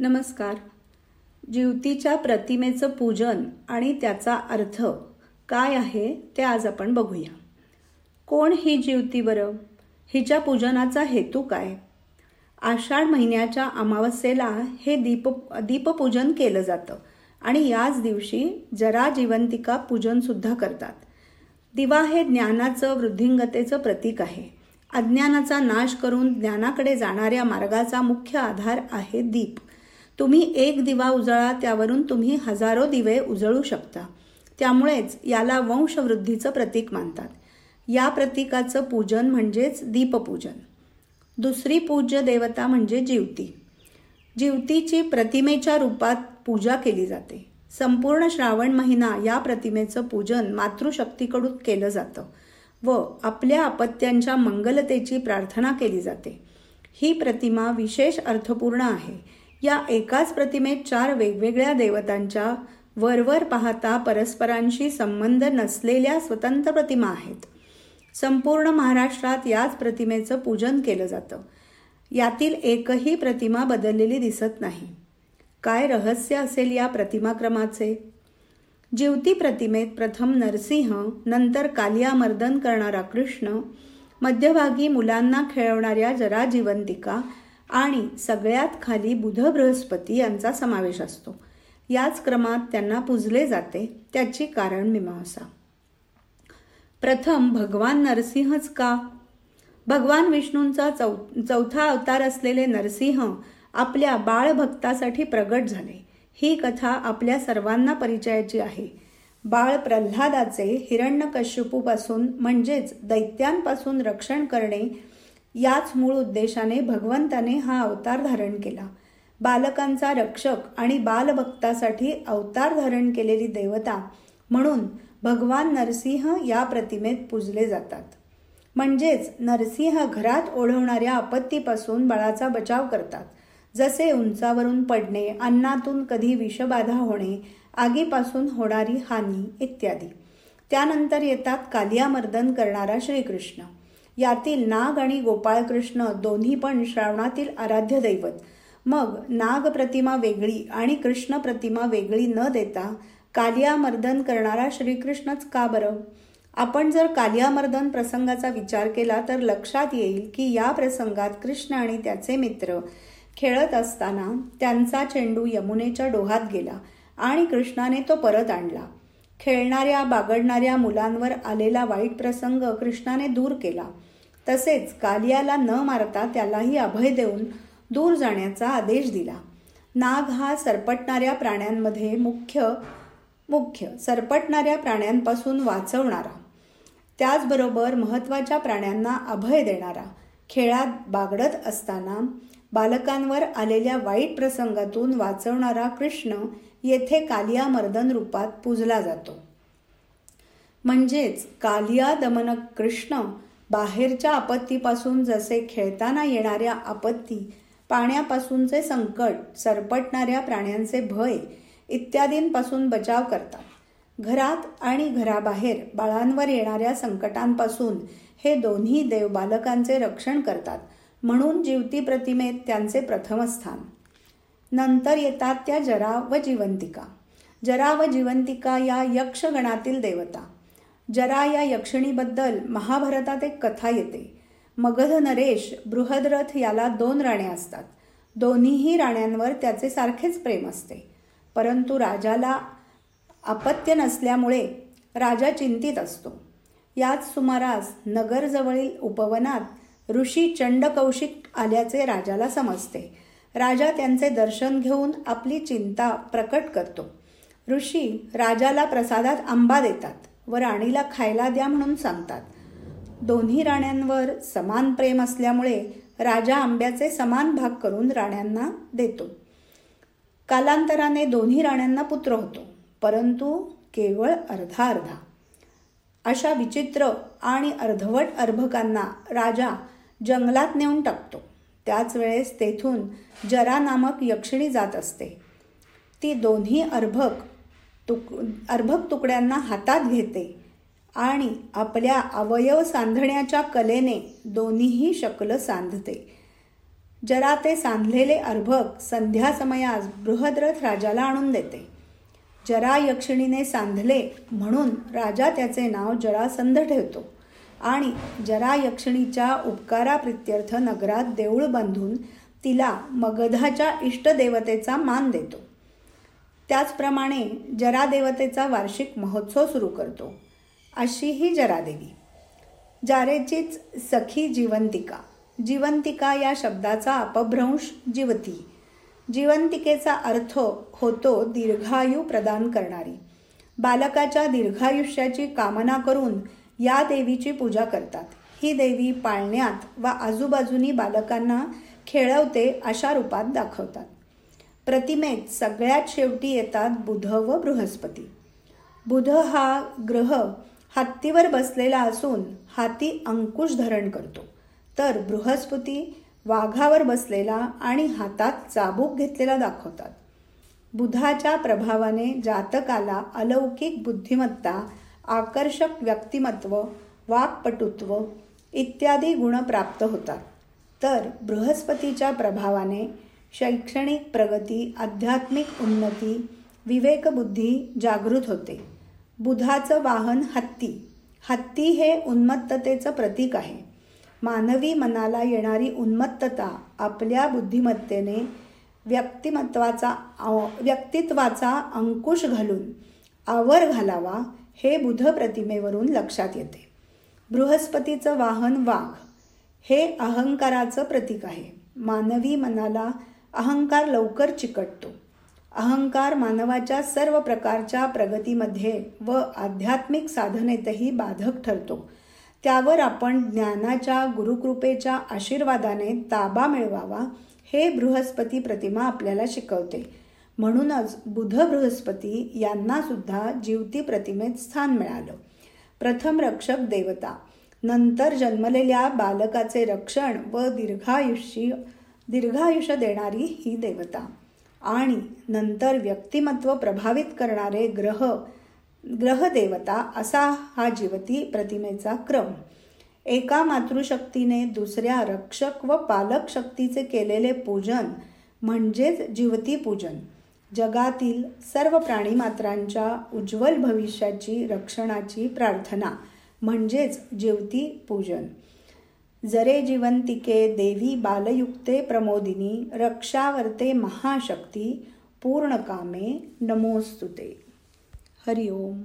नमस्कार. ज्योतीच्या प्रतिमेचं पूजन आणि त्याचा अर्थ काय आहे ते आज आपण बघूया. कोण ही ज्योती बरं? हिच्या पूजनाचा हेतू काय? आषाढ महिन्याच्या अमावस्येला हे दीप दीपपूजन केलं जातं आणि याच दिवशी जरा जिवंतिका पूजनसुद्धा करतात. दिवा हे ज्ञानाचं वृद्धिंगतेचं प्रतीक आहे. अज्ञानाचा नाश करून ज्ञानाकडे जाणाऱ्या मार्गाचा मुख्य आधार आहे दीप. तुम्ही एक दिवा उजळा त्यावरून तुम्ही हजारो दिवे उजळू शकता. त्यामुळेच याला वंशवृद्धीचं प्रतीक मानतात. या प्रतीकाचं पूजन म्हणजेच दीपपूजन. दुसरी पूज्य देवता म्हणजे जीवती. जीवतीची प्रतिमेच्या रूपात पूजा केली जाते. संपूर्ण श्रावण महिना या प्रतिमेचं पूजन मातृशक्तीकडून केलं जातं व आपल्या अपत्यांच्या मंगलतेची प्रार्थना केली जाते. ही प्रतिमा विशेष अर्थपूर्ण आहे. या एकाच प्रतिमेत चार वेगवेगळ्या देवतांच्या वरवर पाहता परस्परांशी संबंध नसलेल्या स्वतंत्र प्रतिमा आहेत. संपूर्ण महाराष्ट्रात याच प्रतिमेचं पूजन केलं जातं. यातील एकही प्रतिमा बदललेली दिसत नाही. काय रहस्य असेल या प्रतिमाक्रमाचे? जीवती प्रतिमेत प्रथम नरसिंह नंतर कालिया मर्दन करणारा कृष्ण मध्यभागी मुलांना खेळवणाऱ्या जरा जीवंतिका आणि सगळ्यात खाली बुध बृहस्पती यांचा समावेश असतो. याच क्रमात त्यांना पूजले जाते त्याची कारण मीमांसा. प्रथम भगवान नरसिंहच का? भगवान विष्णूंचा चौ चौथा अवतार असलेले नरसिंह आपल्या बाळभक्तासाठी प्रगट झाले. ही कथा आपल्या सर्वांना परिचयाची आहे. बाळ प्रल्हादाचे हिरण्यकश्यपूपासून म्हणजेच दैत्यांपासून रक्षण करणे याच मूळ उद्देशाने भगवंताने हा अवतार धारण केला. बालकांचा रक्षक आणि बालभक्तासाठी अवतार धारण केलेली देवता म्हणून भगवान नरसिंह या प्रतिमेत पूजले जातात. म्हणजेच नरसिंह घरात ओढवणाऱ्या आपत्तीपासून बाळाचा बचाव करतात. जसे उंचावरून पडणे अन्नातून कधी विषबाधा होणे आगीपासून होणारी हानी इत्यादी. त्यानंतर येतात कालियामर्दन करणारा श्रीकृष्ण. यातील नाग आणि गोपाळकृष्ण दोन्ही पण श्रावणातील आराध्य दैवत. मग नाग प्रतिमा वेगळी आणि कृष्ण प्रतिमा वेगळी न देता कालियामर्दन करणारा श्रीकृष्णच का बरं? आपण जर कालियामर्दन प्रसंगाचा विचार केला तर लक्षात येईल की या प्रसंगात कृष्ण आणि त्याचे मित्र खेळत असताना त्यांचा चेंडू यमुनेच्या डोहात गेला आणि कृष्णाने तो परत आणला. खेळणाऱ्या बागडणाऱ्या मुलांवर आलेला वाईट प्रसंग कृष्णाने दूर केला. तसेच कालियाला न मारता त्यालाही अभय देऊन दूर जाण्याचा आदेश दिला. नाग हा सरपटणाऱ्या प्राण्यांमध्ये मुख्य मुख्य सरपटणाऱ्या प्राण्यांपासून वाचवणारा. त्याचबरोबर महत्त्वाच्या प्राण्यांना अभय देणारा. खेळात बागडत असताना बालकांवर आलेल्या वाईट प्रसंगातून वाचवणारा कृष्ण येथे कालिया मर्दन रूपात पूजला जातो. म्हणजेच कालिया दमन कृष्ण बाहेरच्या आपत्तीपासून जसे खेळताना येणाऱ्या आपत्ती पाण्यापासूनचे संकट सरपटणाऱ्या प्राण्यांचे भय इत्यादींपासून बचाव करतात. घरात आणि घराबाहेर बाळांवर येणाऱ्या संकटांपासून हे दोन्ही देव बालकांचे रक्षण करतात. म्हणून जीवती प्रतिमेत त्यांचे प्रथम स्थान. नंतर येतात त्या जरा व जिवंतिका. जरा व जिवंतिका या यक्षगणातील देवता. जरा या यक्षिणीबद्दल महाभारतात एक कथा येते. मगध नरेश बृहदरथ याला दोन राणे असतात. दोन्हीही राण्यांवर त्याचे सारखेच प्रेम असते. परंतु राजाला अपत्य नसल्यामुळे राजा चिंतित असतो. याच सुमारास नगरजवळील उपवनात ऋषी चंडकौशिक आल्याचे राजाला समजते. राजा त्यांचे दर्शन घेऊन आपली चिंता प्रकट करतो. ऋषी राजाला प्रसादात आंबा देतात व राणीला खायला द्या म्हणून सांगतात. दोन्ही राण्यांवर समान प्रेम असल्यामुळे राजा आंब्याचे समान भाग करून राण्यांना देतो. कालांतराने दोन्ही राण्यांना पुत्र होतो परंतु केवळ अर्धा अर्धा. अशा विचित्र आणि अर्धवट अर्भकांना राजा जंगलात नेऊन टाकतो. त्याच वेळेस तेथून जरा नामक यक्षिणी जात असते. ती दोन्ही अर्भक तुक अर्भक तुकड्यांना हातात घेते आणि आपल्या अवयव सांधण्याच्या कलेने दोन्हीही शकल सांधते. जरा ते सांधलेले अर्भक संध्या समयास बृहद्रथ राजाला आणून देते. जरा यक्षिणीने सांधले म्हणून राजा त्याचे नाव जरासंध ठेवतो. आणि जरायक्षणीच्या उपकाराप्रित्यर्थ नगरात देऊळ बांधून तिला मगधाच्या इष्टदेवतेचा मान देतो. त्याचप्रमाणे जरादेवतेचा वार्षिक महोत्सव सुरू करतो. अशी ही जरादेवी. जारेचीच सखी जिवंतिका. जिवंतिका या शब्दाचा अपभ्रंश जीवती. जिवंतिकेचा अर्थ होतो दीर्घायू प्रदान करणारी. बालकाच्या दीर्घायुष्याची कामना करून या देवीची पूजा करतात. ही देवी पाळण्यात व आजूबाजूनी बालकांना खेळवते अशा रूपात दाखवतात. प्रतिमेत सगळ्यात शेवटी येतात बुध व बृहस्पती. बुध हा ग्रह हत्तीवर बसलेला असून हाती अंकुश धरण करतो. तर बृहस्पती वाघावर बसलेला आणि हातात चाबूक घेतलेला दाखवतात. बुधाच्या प्रभावाने जातकाला अलौकिक बुद्धिमत्ता आकर्षक व्यक्तिमत्व वाक्पटुत्व इत्यादी गुण प्राप्त होतात. तर बृहस्पतीच्या प्रभावाने शैक्षणिक प्रगती आध्यात्मिक उन्नती विवेकबुद्धी जागृत होते. बुधाचं वाहन हत्ती. हत्ती हे उन्मत्ततेचं प्रतीक आहे. मानवी मनाला येणारी उन्मत्तता आपल्या बुद्धिमत्तेने व्यक्तिमत्वाचा व्यक्तित्वाचा अंकुश घालून आवर घालावा हे बुध प्रतिमेवरून लक्षात येते. बृहस्पतीचं वाहन वाघ. हे अहंकाराचं प्रतीक आहे. मानवी मनाला अहंकार लवकर चिकटतो. अहंकार मानवाच्या सर्व प्रकारच्या प्रगतीमध्ये व आध्यात्मिक साधनेतही बाधक ठरतो. त्यावर आपण ज्ञानाच्या गुरुकृपेच्या आशीर्वादाने ताबा मिळवावा हे बृहस्पती प्रतिमा आपल्याला शिकवते. म्हणूनच बुध बृहस्पती यांनासुद्धा जीवती प्रतिमेत स्थान मिळालं. प्रथम रक्षक देवता. नंतर जन्मलेल्या बालकाचे रक्षण व दीर्घायुष्य दीर्घायुष्य देणारी ही देवता. आणि नंतर व्यक्तिमत्व प्रभावित करणारे ग्रह ग्रहदेवता असा हा जीवती प्रतिमेचा क्रम. एका मातृशक्तीने दुसऱ्या रक्षक व पालक शक्तीचे केलेले पूजन म्हणजेच जीवती पूजन. जगातील सर्व प्राणीमात्रांच्या उज्ज्वल भविष्याची रक्षणाची प्रार्थना म्हणजेच जीवती पूजन. जरे जिवंतिके देवी बालयुक्ते प्रमोदिनी रक्षावर्ते महाशक्ती पूर्णकामे नमोस्तुते. हरिओम.